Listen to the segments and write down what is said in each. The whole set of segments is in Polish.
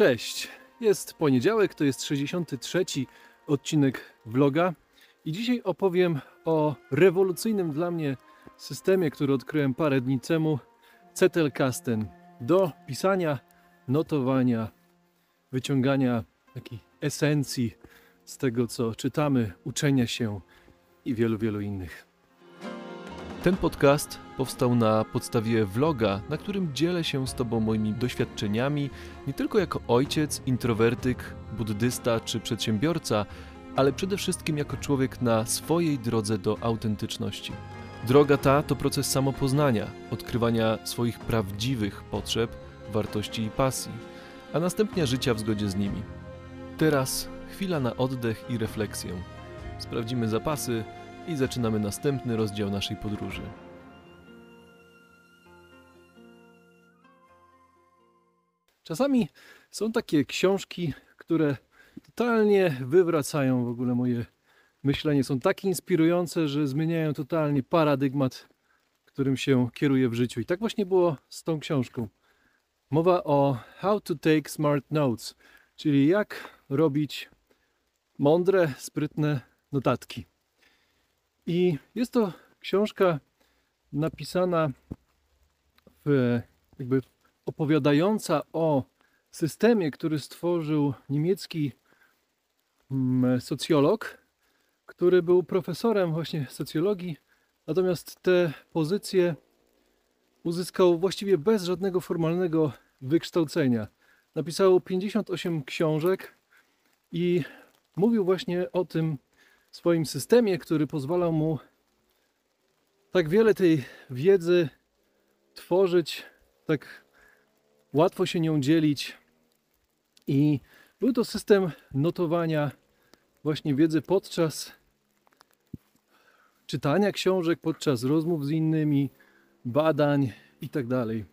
Cześć, jest poniedziałek, to jest 63 odcinek vloga i dzisiaj opowiem o rewolucyjnym dla mnie systemie, który odkryłem parę dni temu, Zettelkasten, do pisania, notowania, wyciągania takiej esencji z tego, co czytamy, uczenia się i wielu, wielu innych. Ten podcast powstał na podstawie vloga, na którym dzielę się z Tobą moimi doświadczeniami, nie tylko jako ojciec, introwertyk, buddysta czy przedsiębiorca, ale przede wszystkim jako człowiek na swojej drodze do autentyczności. Droga ta to proces samopoznania, odkrywania swoich prawdziwych potrzeb, wartości i pasji, a następnie życia w zgodzie z nimi. Teraz chwila na oddech i refleksję. Sprawdzimy zapasy i zaczynamy następny rozdział naszej podróży. Czasami są takie książki, które totalnie wywracają w ogóle moje myślenie. Są tak inspirujące, że zmieniają totalnie paradygmat, którym się kieruję w życiu. I tak właśnie było z tą książką. Mowa o How to Take Smart Notes, czyli jak robić mądre, sprytne notatki. I jest to książka napisana w, jakby opowiadająca o systemie, który stworzył niemiecki mm, socjolog, który był profesorem właśnie socjologii, natomiast te pozycje uzyskał właściwie bez żadnego formalnego wykształcenia. Napisał 58 książek i mówił właśnie o tym, swoim systemie, który pozwalał mu tak wiele tej wiedzy tworzyć, tak łatwo się nią dzielić. I był to system notowania właśnie wiedzy podczas czytania książek, podczas rozmów z innymi, badań itd. Tak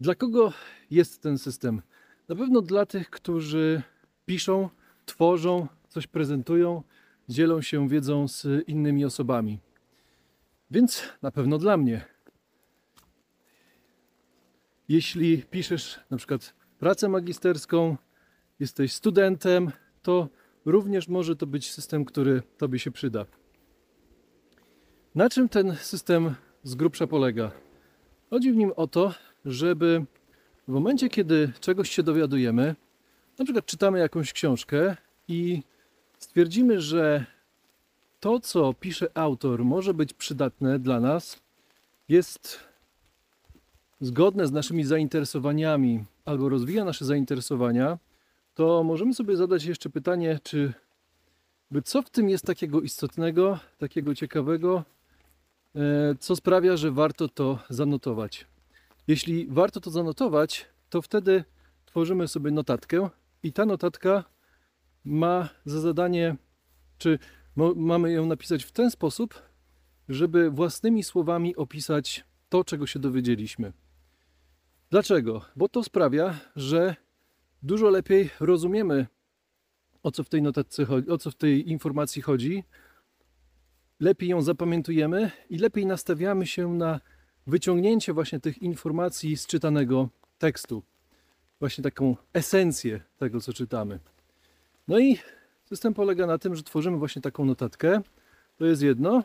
dla kogo jest ten system? Na pewno dla tych, którzy piszą, tworzą, coś prezentują, dzielą się wiedzą z innymi osobami. Więc na pewno dla mnie. Jeśli piszesz na przykład pracę magisterską, jesteś studentem, to również może to być system, który Tobie się przyda. Na czym ten system z grubsza polega? Chodzi w nim o to, żeby w momencie, kiedy czegoś się dowiadujemy, na przykład czytamy jakąś książkę i stwierdzimy, że to, co pisze autor, może być przydatne dla nas, jest zgodne z naszymi zainteresowaniami albo rozwija nasze zainteresowania, to możemy sobie zadać jeszcze pytanie, czy by co w tym jest takiego istotnego, takiego ciekawego, e, co sprawia, że warto to zanotować. Jeśli warto to zanotować, to wtedy tworzymy sobie notatkę i ta notatka ma za zadanie, czy mamy ją napisać w ten sposób, żeby własnymi słowami opisać to, czego się dowiedzieliśmy. Dlaczego? Bo to sprawia, że dużo lepiej rozumiemy, o co w tej notatce chodzi, o co w tej informacji chodzi, lepiej ją zapamiętujemy i lepiej nastawiamy się na wyciągnięcie właśnie tych informacji z czytanego tekstu. Właśnie taką esencję tego, co czytamy. No i system polega na tym, że tworzymy właśnie taką notatkę. To jest jedno.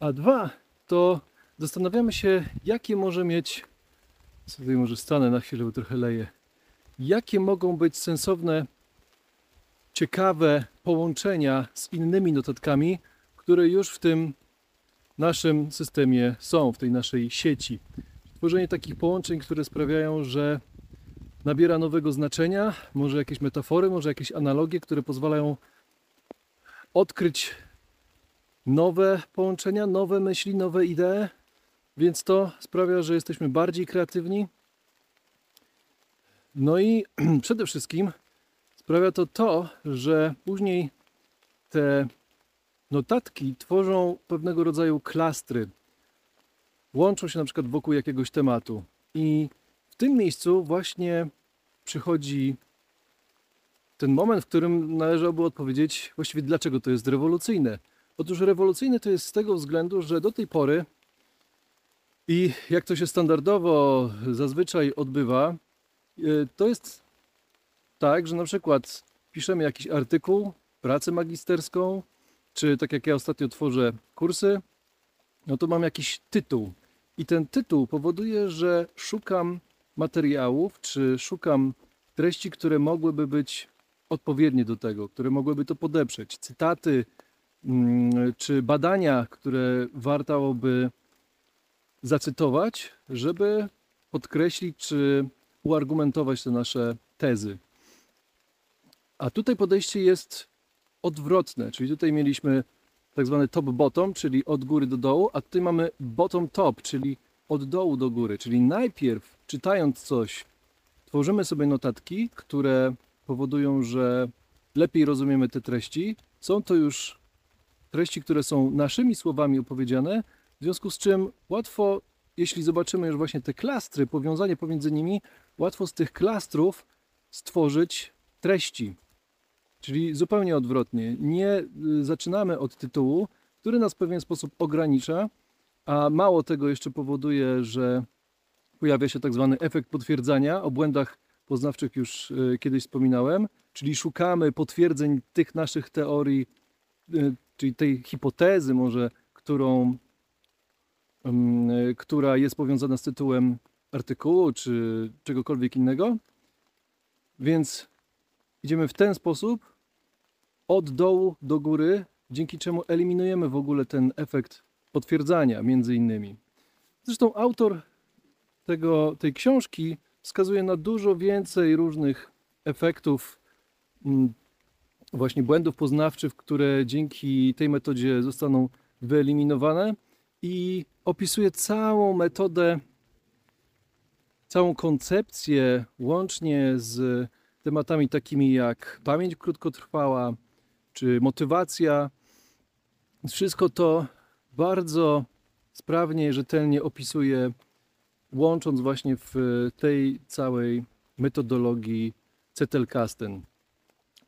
A dwa, to zastanawiamy się, jakie może mieć. Sobie może stanę na chwilę, bo trochę leję. Jakie mogą być sensowne, ciekawe połączenia z innymi notatkami, które już w tym naszym systemie są, w tej naszej sieci. Tworzenie takich połączeń, które sprawiają, że nabiera nowego znaczenia, może jakieś metafory, może jakieś analogie, które pozwalają odkryć nowe połączenia, nowe myśli, nowe idee, więc to sprawia, że jesteśmy bardziej kreatywni. No i przede wszystkim sprawia to to, że później te notatki tworzą pewnego rodzaju klastry. Łączą się na przykład wokół jakiegoś tematu. I w tym miejscu właśnie przychodzi ten moment, w którym należałoby odpowiedzieć właściwie dlaczego to jest rewolucyjne. Otóż rewolucyjne to jest z tego względu, że do tej pory i jak to się standardowo zazwyczaj odbywa, e, to jest tak, że na przykład piszemy jakiś artykuł, pracę magisterską, czy tak jak ja ostatnio tworzę kursy, no to mam jakiś tytuł. I ten tytuł powoduje, że szukam materiałów, czy szukam treści, które mogłyby być odpowiednie do tego, które mogłyby to podeprzeć. Cytaty, mm, czy badania, które warto by zacytować, żeby podkreślić czy uargumentować te nasze tezy. A tutaj podejście jest odwrotne, czyli tutaj mieliśmy tak zwany top-bottom, czyli od góry do dołu, a tutaj mamy bottom-top, czyli od dołu do góry. Czyli najpierw czytając coś, tworzymy sobie notatki, które powodują, że lepiej rozumiemy te treści. Są to już treści, które są naszymi słowami opowiedziane, w związku z czym łatwo, jeśli zobaczymy już właśnie te klastry, powiązanie pomiędzy nimi, łatwo z tych klastrów stworzyć treści. Czyli zupełnie odwrotnie. Nie y, zaczynamy od tytułu, który nas w pewien sposób ogranicza, a mało tego jeszcze powoduje, że pojawia się tak zwany efekt potwierdzania. O błędach poznawczych już y, kiedyś wspominałem, czyli szukamy potwierdzeń tych naszych teorii, y, czyli tej hipotezy może, którą, która jest powiązana z tytułem artykułu czy czegokolwiek innego. Więc idziemy w ten sposób od dołu do góry, dzięki czemu eliminujemy w ogóle ten efekt potwierdzania między innymi. Zresztą autor tego, tej książki wskazuje na dużo więcej różnych efektów, mm, właśnie błędów poznawczych, które dzięki tej metodzie zostaną wyeliminowane i opisuje całą metodę, całą koncepcję łącznie z tematami takimi jak pamięć krótkotrwała, czy motywacja. Wszystko to bardzo sprawnie, rzetelnie opisuje, łącząc właśnie w tej całej metodologii Cetelkasten.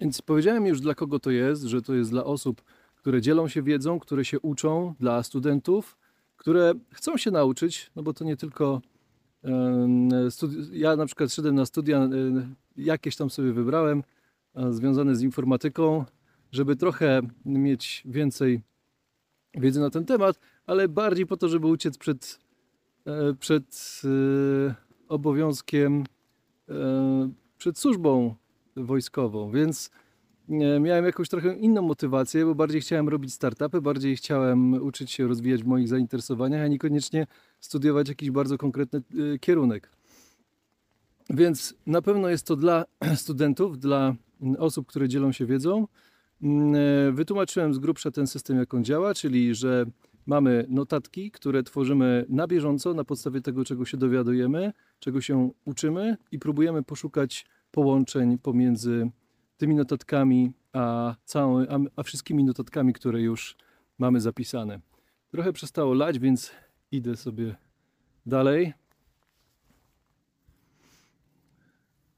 Więc powiedziałem już dla kogo to jest, że to jest dla osób, które dzielą się wiedzą, które się uczą, dla studentów, które chcą się nauczyć, no bo to nie tylko ja na przykład szedłem na studia, jakieś tam sobie wybrałem, związane z informatyką, żeby trochę mieć więcej wiedzy na ten temat, ale bardziej po to, żeby uciec przed, e, przed e, obowiązkiem, e, przed służbą wojskową. Więc miałem jakąś trochę inną motywację, bo bardziej chciałem robić startupy, bardziej chciałem uczyć się rozwijać w moich zainteresowaniach, a niekoniecznie studiować jakiś bardzo konkretny kierunek. Więc na pewno jest to dla studentów, dla osób, które dzielą się wiedzą. Mm, e, wytłumaczyłem z grubsza ten system, jak on działa, czyli że mamy notatki, które tworzymy na bieżąco na podstawie tego, czego się dowiadujemy, czego się uczymy i próbujemy poszukać połączeń pomiędzy tymi notatkami a, cały, a, a wszystkimi notatkami, które już mamy zapisane. Trochę przestało lać, więc idę sobie dalej.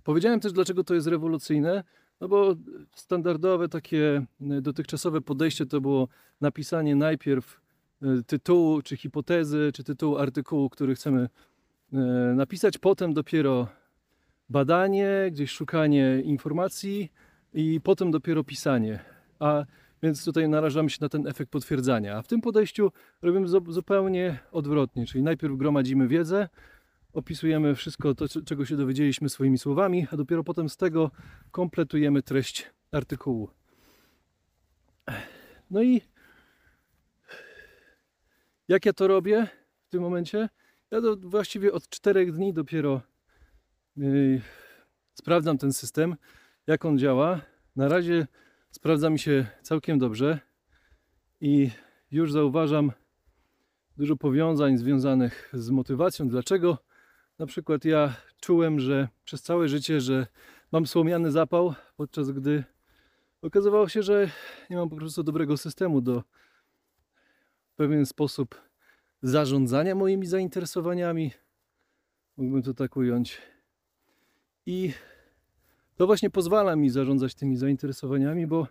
Powiedziałem też, dlaczego to jest rewolucyjne. No bo standardowe takie e, dotychczasowe podejście to było napisanie najpierw e, tytułu, czy hipotezy, czy tytułu artykułu, który chcemy e, napisać, potem dopiero badanie, gdzieś szukanie informacji i potem dopiero pisanie. A więc tutaj narażamy się na ten efekt potwierdzania. A w tym podejściu robimy zupełnie odwrotnie, czyli najpierw gromadzimy wiedzę, opisujemy wszystko to, czego się dowiedzieliśmy swoimi słowami, a dopiero potem z tego kompletujemy treść artykułu. No i jak ja to robię w tym momencie? Ja to właściwie od czterech dni dopiero yy, sprawdzam ten system, jak on działa. Na razie sprawdza mi się całkiem dobrze i już zauważam dużo powiązań związanych z motywacją. Dlaczego? Na przykład ja czułem, że przez całe życie, że mam słomiany zapał, podczas gdy okazywało się, że nie mam po prostu dobrego systemu do w pewien sposób zarządzania moimi zainteresowaniami. Mógłbym to tak ująć. I to właśnie pozwala mi zarządzać tymi zainteresowaniami, bo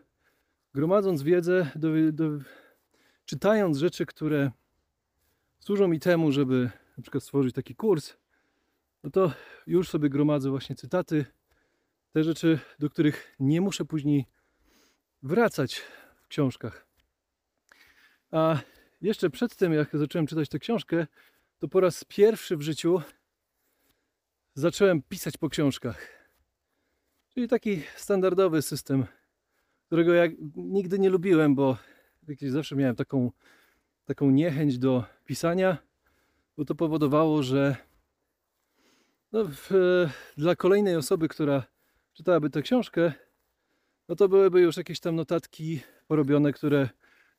gromadząc wiedzę, do, do, czytając rzeczy, które służą mi temu, żeby na przykład stworzyć taki kurs, no to już sobie gromadzę właśnie cytaty te rzeczy, do których nie muszę później wracać w książkach. A jeszcze przed tym, jak zacząłem czytać tę książkę, to po raz pierwszy w życiu zacząłem pisać po książkach. Czyli taki standardowy system, którego ja nigdy nie lubiłem, bo zawsze miałem taką, taką niechęć do pisania, bo to powodowało, że no, w, dla kolejnej osoby, która czytałaby tę książkę, no to byłyby już jakieś tam notatki porobione, które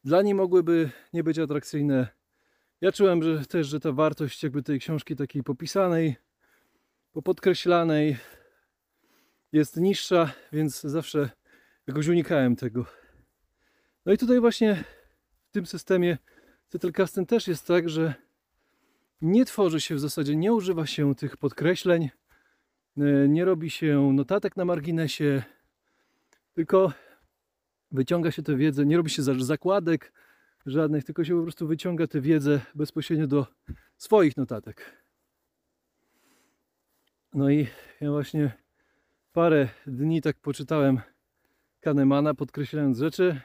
dla niej mogłyby nie być atrakcyjne. Ja czułem że też, że ta wartość jakby tej książki takiej popisanej, popodkreślanej jest niższa, więc zawsze jakoś unikałem tego. No i tutaj właśnie w tym systemie Zettelkasten też jest tak, że nie tworzy się w zasadzie, nie używa się tych podkreśleń, e, nie robi się notatek na marginesie, tylko wyciąga się tę wiedzę, nie robi się zakładek żadnych, tylko się po prostu wyciąga tę wiedzę bezpośrednio do swoich notatek. No i ja właśnie parę dni tak poczytałem Kahnemana, podkreślając rzeczy,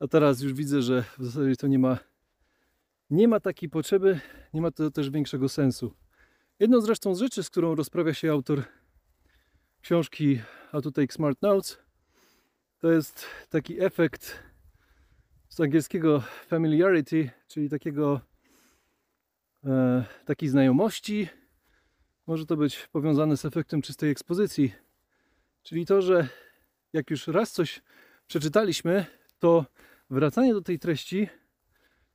a teraz już widzę, że w zasadzie to nie ma, nie ma takiej potrzeby, nie ma to też większego sensu. Jedną zresztą z rzeczy, z którą rozprawia się autor książki How to Take Smart Notes, to jest taki efekt z angielskiego familiarity, czyli takiego e, takiej znajomości. Może to być powiązane z efektem czystej ekspozycji. Czyli to, że jak już raz coś przeczytaliśmy, to wracanie do tej treści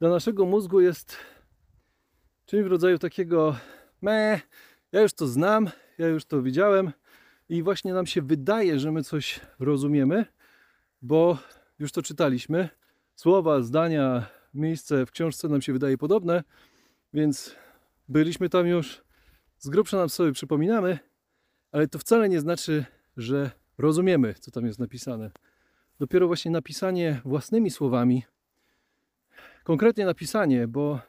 dla naszego mózgu jest czymś w rodzaju takiego me, ja już to znam, ja już to widziałem i właśnie nam się wydaje, że my coś rozumiemy, bo już to czytaliśmy. Słowa, zdania, miejsce w książce nam się wydaje podobne, więc byliśmy tam już, z grubsza nam sobie przypominamy, ale to wcale nie znaczy, że rozumiemy, co tam jest napisane. Dopiero właśnie napisanie własnymi słowami, konkretnie napisanie, bo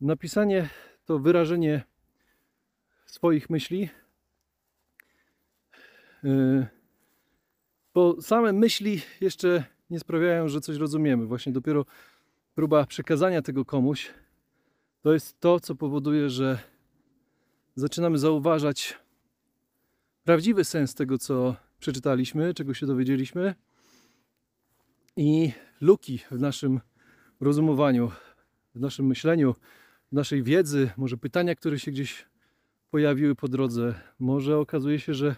napisanie to wyrażenie swoich myśli, yy, bo same myśli jeszcze nie sprawiają, że coś rozumiemy. Właśnie dopiero próba przekazania tego komuś to jest to, co powoduje, że zaczynamy zauważać prawdziwy sens tego, co przeczytaliśmy, czego się dowiedzieliśmy i luki w naszym rozumowaniu, w naszym myśleniu, w naszej wiedzy, może pytania, które się gdzieś pojawiły po drodze. Może okazuje się, że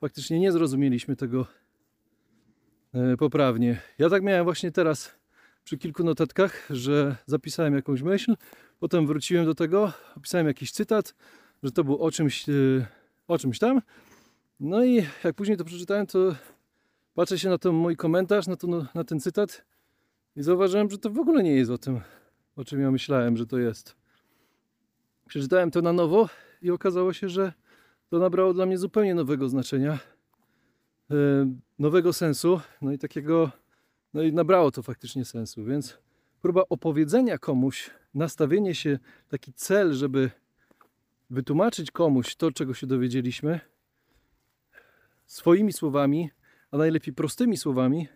faktycznie nie zrozumieliśmy tego e, poprawnie. Ja tak miałem właśnie teraz przy kilku notatkach, że zapisałem jakąś myśl, potem wróciłem do tego, opisałem jakiś cytat, że to był o czymś, e, o czymś tam no i jak później to przeczytałem, to patrzę się na ten mój komentarz, na, to, na ten cytat i zauważyłem, że to w ogóle nie jest o tym, o czym ja myślałem, że to jest. Przeczytałem to na nowo i okazało się, że to nabrało dla mnie zupełnie nowego znaczenia, yy, nowego sensu, no i takiego, no i nabrało to faktycznie sensu, więc próba opowiedzenia komuś, nastawienie się, taki cel, żeby wytłumaczyć komuś to, czego się dowiedzieliśmy, swoimi słowami, a najlepiej prostymi słowami,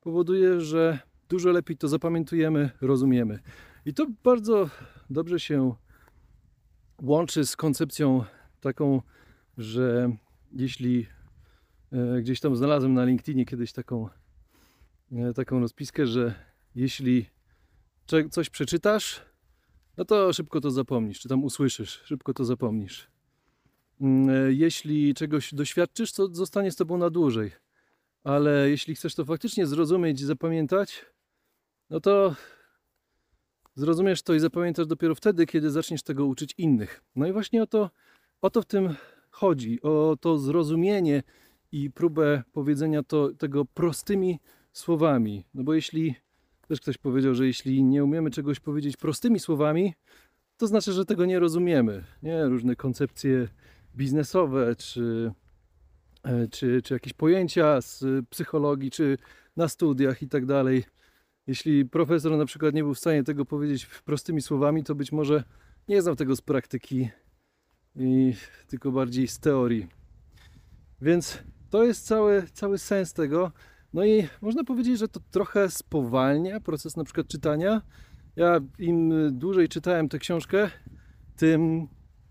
powoduje, że dużo lepiej to zapamiętujemy, rozumiemy. I to bardzo dobrze się łączy z koncepcją taką, że jeśli e, gdzieś tam znalazłem na LinkedInie kiedyś taką, e, taką rozpiskę, że jeśli coś przeczytasz, no to szybko to zapomnisz, czy tam usłyszysz, szybko to zapomnisz. Mm, e, jeśli czegoś doświadczysz, to zostanie z tobą na dłużej. Ale jeśli chcesz to faktycznie zrozumieć i zapamiętać, no to zrozumiesz to i zapamiętasz dopiero wtedy, kiedy zaczniesz tego uczyć innych. No i właśnie o to, o to w tym chodzi, o to zrozumienie i próbę powiedzenia to, tego prostymi słowami. No bo jeśli, też ktoś powiedział, że jeśli nie umiemy czegoś powiedzieć prostymi słowami, to znaczy, że tego nie rozumiemy. Nie, różne koncepcje biznesowe, czy, e, czy, czy jakieś pojęcia z psychologii, czy na studiach i tak dalej. Jeśli profesor na przykład nie był w stanie tego powiedzieć prostymi słowami, to być może nie znał tego z praktyki, i tylko bardziej z teorii. Więc to jest cały, cały sens tego. No i można powiedzieć, że to trochę spowalnia proces na przykład czytania. Ja im dłużej czytałem tę książkę, tym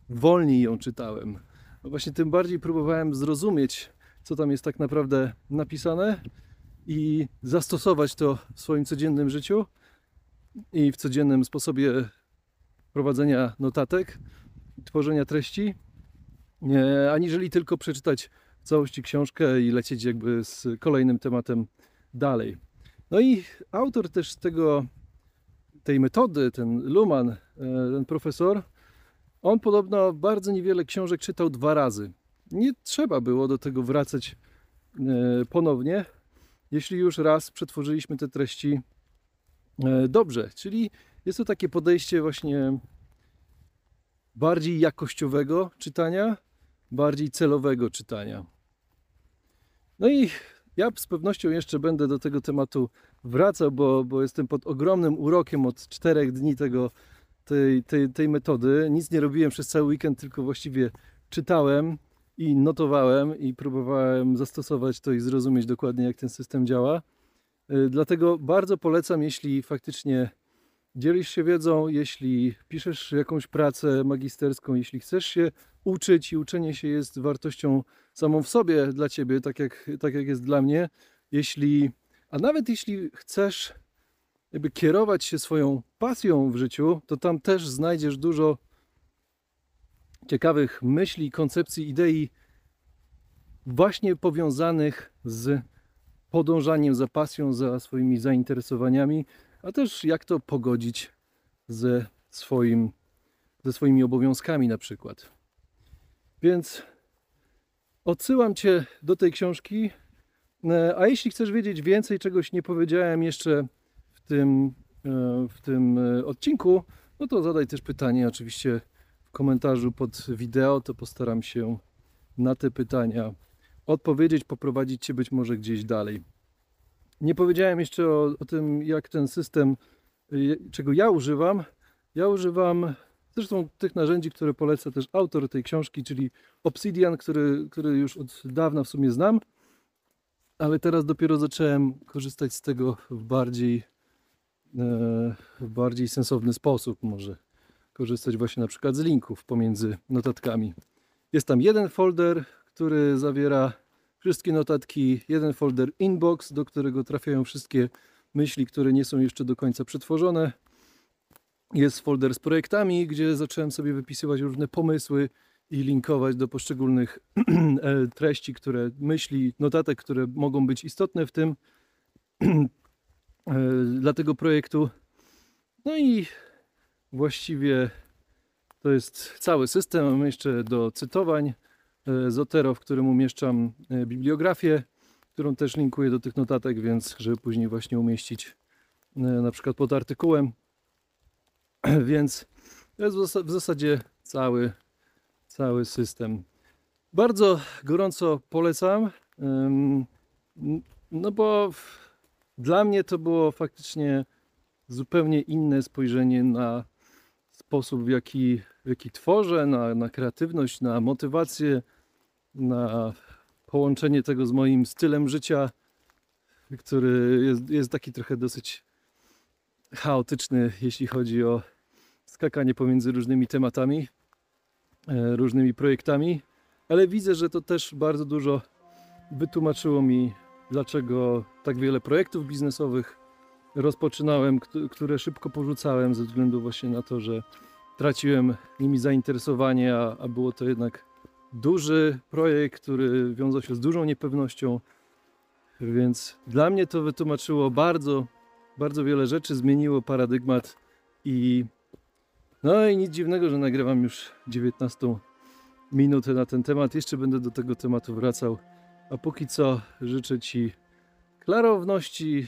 wolniej ją czytałem. Właśnie tym bardziej próbowałem zrozumieć, co tam jest tak naprawdę napisane i zastosować to w swoim codziennym życiu i w codziennym sposobie prowadzenia notatek, tworzenia treści, nie, aniżeli tylko przeczytać w całości książkę i lecieć jakby z kolejnym tematem dalej. No i autor też tego, tej metody, ten Luman, e, ten profesor, on podobno bardzo niewiele książek czytał dwa razy. Nie trzeba było do tego wracać e, ponownie, jeśli już raz przetworzyliśmy te treści e, dobrze. Czyli jest to takie podejście właśnie bardziej jakościowego czytania, bardziej celowego czytania. No i ja z pewnością jeszcze będę do tego tematu wracał, bo, bo jestem pod ogromnym urokiem od czterech dni tego, tej, tej, tej metody. Nic nie robiłem przez cały weekend, tylko właściwie czytałem i notowałem i próbowałem zastosować to i zrozumieć dokładnie, jak ten system działa. Y, dlatego bardzo polecam, jeśli faktycznie dzielisz się wiedzą, jeśli piszesz jakąś pracę magisterską, jeśli chcesz się uczyć i uczenie się jest wartością samą w sobie dla ciebie, tak jak, tak jak jest dla mnie. Jeśli, a nawet jeśli chcesz jakby kierować się swoją pasją w życiu, to tam też znajdziesz dużo ciekawych myśli, koncepcji, idei właśnie powiązanych z podążaniem za pasją, za swoimi zainteresowaniami, a też jak to pogodzić ze, swoim, ze swoimi obowiązkami na przykład. Więc odsyłam Cię do tej książki. E, a jeśli chcesz wiedzieć więcej, czegoś nie powiedziałem jeszcze w tym, e, w tym e, odcinku, no to zadaj też pytanie oczywiście komentarzu pod wideo, to postaram się na te pytania odpowiedzieć, poprowadzić Cię być może gdzieś dalej. Nie powiedziałem jeszcze o, o tym, jak ten system, czego ja używam. Ja używam zresztą tych narzędzi, które poleca też autor tej książki, czyli Obsidian, który, który już od dawna w sumie znam, ale teraz dopiero zacząłem korzystać z tego w bardziej, e, w bardziej sensowny sposób. Może korzystać właśnie na przykład z linków pomiędzy notatkami. Jest tam jeden folder, który zawiera wszystkie notatki, jeden folder inbox, do którego trafiają wszystkie myśli, które nie są jeszcze do końca przetworzone. Jest folder z projektami, gdzie zacząłem sobie wypisywać różne pomysły i linkować do poszczególnych e, treści, które myśli, notatek, które mogą być istotne w tym e, dla tego projektu. No i właściwie to jest cały system. Mam jeszcze do cytowań E, Zotero, w którym umieszczam e, bibliografię, którą też linkuję do tych notatek, więc żeby później właśnie umieścić e, na przykład pod artykułem. Więc to jest w zasadzie cały, cały system. Bardzo gorąco polecam, no bo dla mnie to było faktycznie zupełnie inne spojrzenie na sposób, w jaki, w jaki tworzę, na, na kreatywność, na motywację, na połączenie tego z moim stylem życia, który jest, jest taki trochę dosyć chaotyczny, jeśli chodzi o skakanie pomiędzy różnymi tematami, e, różnymi projektami, ale widzę, że to też bardzo dużo wytłumaczyło mi, dlaczego tak wiele projektów biznesowych rozpoczynałem, które szybko porzucałem ze względu właśnie na to, że traciłem nimi zainteresowanie, a, a było to jednak duży projekt, który wiązał się z dużą niepewnością. Więc dla mnie to wytłumaczyło bardzo, bardzo wiele rzeczy, zmieniło paradygmat i no i nic dziwnego, że nagrywam już 19 minutę na ten temat. Jeszcze będę do tego tematu wracał. A póki co życzę Ci klarowności,